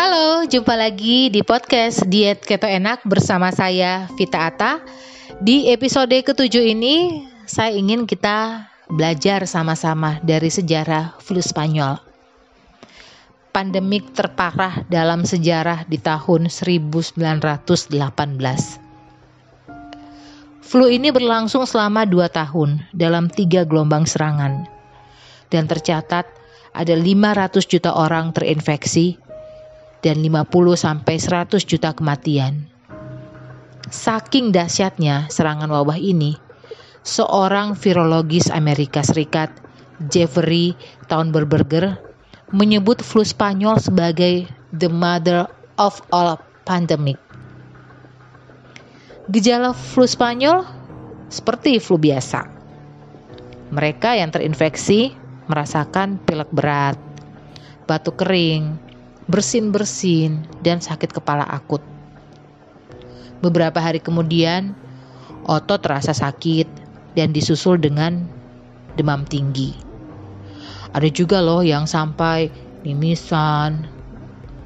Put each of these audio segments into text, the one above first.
Halo, jumpa lagi di podcast Diet Keto Enak bersama saya Vita Ata. Di episode ketujuh ini, saya ingin kita belajar sama-sama dari sejarah flu Spanyol. Pandemik terparah dalam sejarah di tahun 1918. Flu ini berlangsung selama dua tahun dalam tiga gelombang serangan. Dan tercatat ada 500 juta orang terinfeksi dan 50 sampai 100 juta kematian. Saking dahsyatnya serangan wabah ini, seorang virologis Amerika Serikat, Jeffrey Townberger, menyebut flu Spanyol sebagai the mother of all pandemic. Gejala flu Spanyol seperti flu biasa. Mereka yang terinfeksi merasakan pilek berat, batuk kering, bersin-bersin, dan sakit kepala akut. Beberapa hari kemudian, otot terasa sakit dan disusul dengan demam tinggi. Ada juga loh yang sampai mimisan,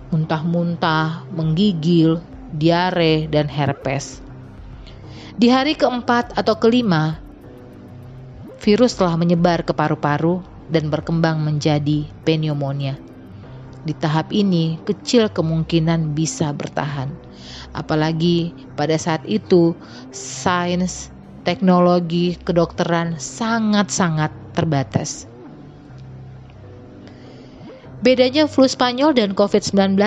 muntah-muntah, menggigil, diare, dan herpes. Di hari keempat atau kelima, virus telah menyebar ke paru-paru dan berkembang menjadi pneumonia. Di tahap ini, kecil kemungkinan bisa bertahan, apalagi pada saat itu sains, teknologi, kedokteran sangat-sangat terbatas. Bedanya flu Spanyol dan COVID-19,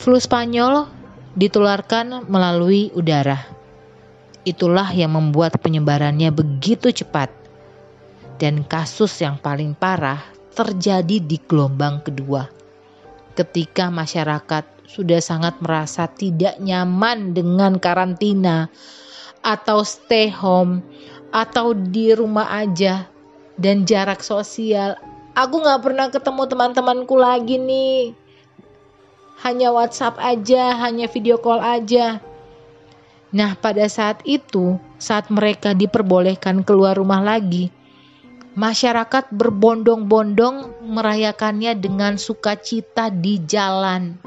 flu Spanyol ditularkan melalui udara Itulah yang membuat penyebarannya begitu cepat. Dan kasus yang paling parah terjadi di gelombang kedua. Ketika masyarakat sudah sangat merasa tidak nyaman dengan karantina atau stay home atau di rumah aja dan jarak sosial. Aku gak pernah ketemu teman-temanku lagi nih. Hanya WhatsApp aja, hanya video call aja Nah, pada saat itu, saat mereka diperbolehkan keluar rumah lagi, masyarakat berbondong-bondong merayakannya dengan sukacita di jalan.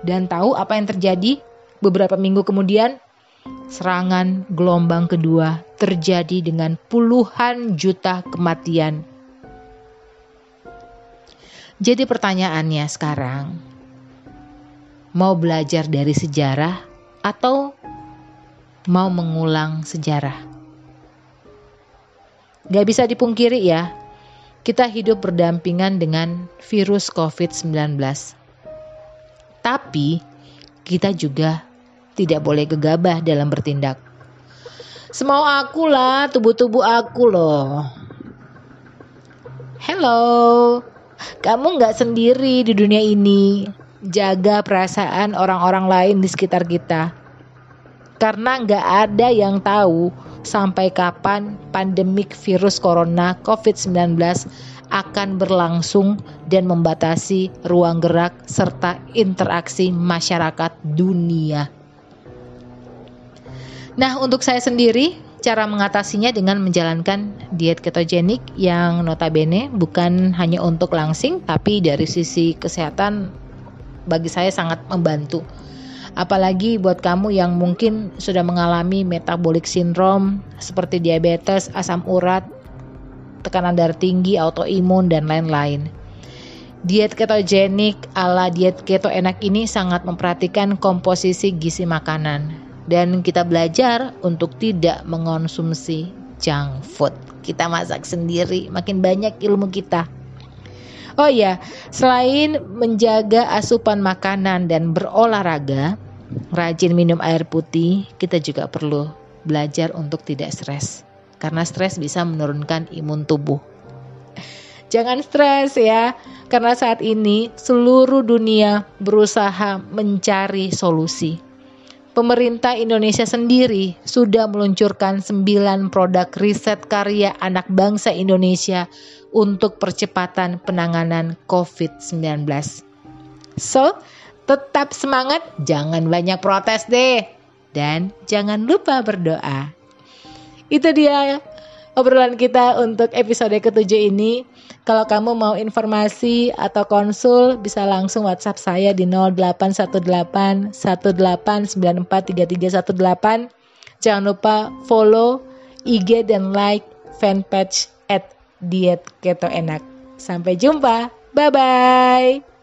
Dan tahu apa yang terjadi? Beberapa minggu kemudian, serangan gelombang kedua terjadi dengan puluhan juta kematian. Jadi pertanyaannya sekarang, mau belajar dari sejarah atau mau mengulang sejarah. Gak bisa dipungkiri ya, kita hidup berdampingan dengan virus COVID-19. Tapi kita juga tidak boleh gegabah dalam bertindak. Semau aku lah, tubuh-tubuh aku loh. Hello, kamu nggak sendiri di dunia ini jaga perasaan orang-orang lain di sekitar kita. Karena nggak ada yang tahu sampai kapan pandemik virus corona COVID-19 akan berlangsung dan membatasi ruang gerak serta interaksi masyarakat dunia. Nah, untuk saya sendiri, cara mengatasinya dengan menjalankan diet ketogenik yang notabene bukan hanya untuk langsing, tapi dari sisi kesehatan bagi saya sangat membantu. Apalagi buat kamu yang mungkin sudah mengalami metabolic syndrome seperti diabetes, asam urat, tekanan darah tinggi, autoimun, dan lain-lain. Diet ketogenik ala diet keto enak ini sangat memperhatikan komposisi gizi makanan dan kita belajar untuk tidak mengonsumsi junk food. Kita masak sendiri, makin banyak ilmu kita. Oh iya, selain menjaga asupan makanan dan berolahraga, rajin minum air putih, kita juga perlu belajar untuk tidak stres. Karena stres bisa menurunkan imun tubuh. Jangan stres ya, karena saat ini seluruh dunia berusaha mencari solusi. Pemerintah Indonesia sendiri sudah meluncurkan 9 produk riset karya anak bangsa Indonesia untuk percepatan penanganan COVID-19. So, tetap semangat, jangan banyak protes deh. Dan jangan lupa berdoa. Itu dia obrolan kita untuk episode ketujuh ini. Kalau kamu mau informasi atau konsul bisa langsung WhatsApp saya di 0818 18943318. Jangan lupa follow IG dan like fanpage at diet keto enak. Sampai jumpa. Bye bye.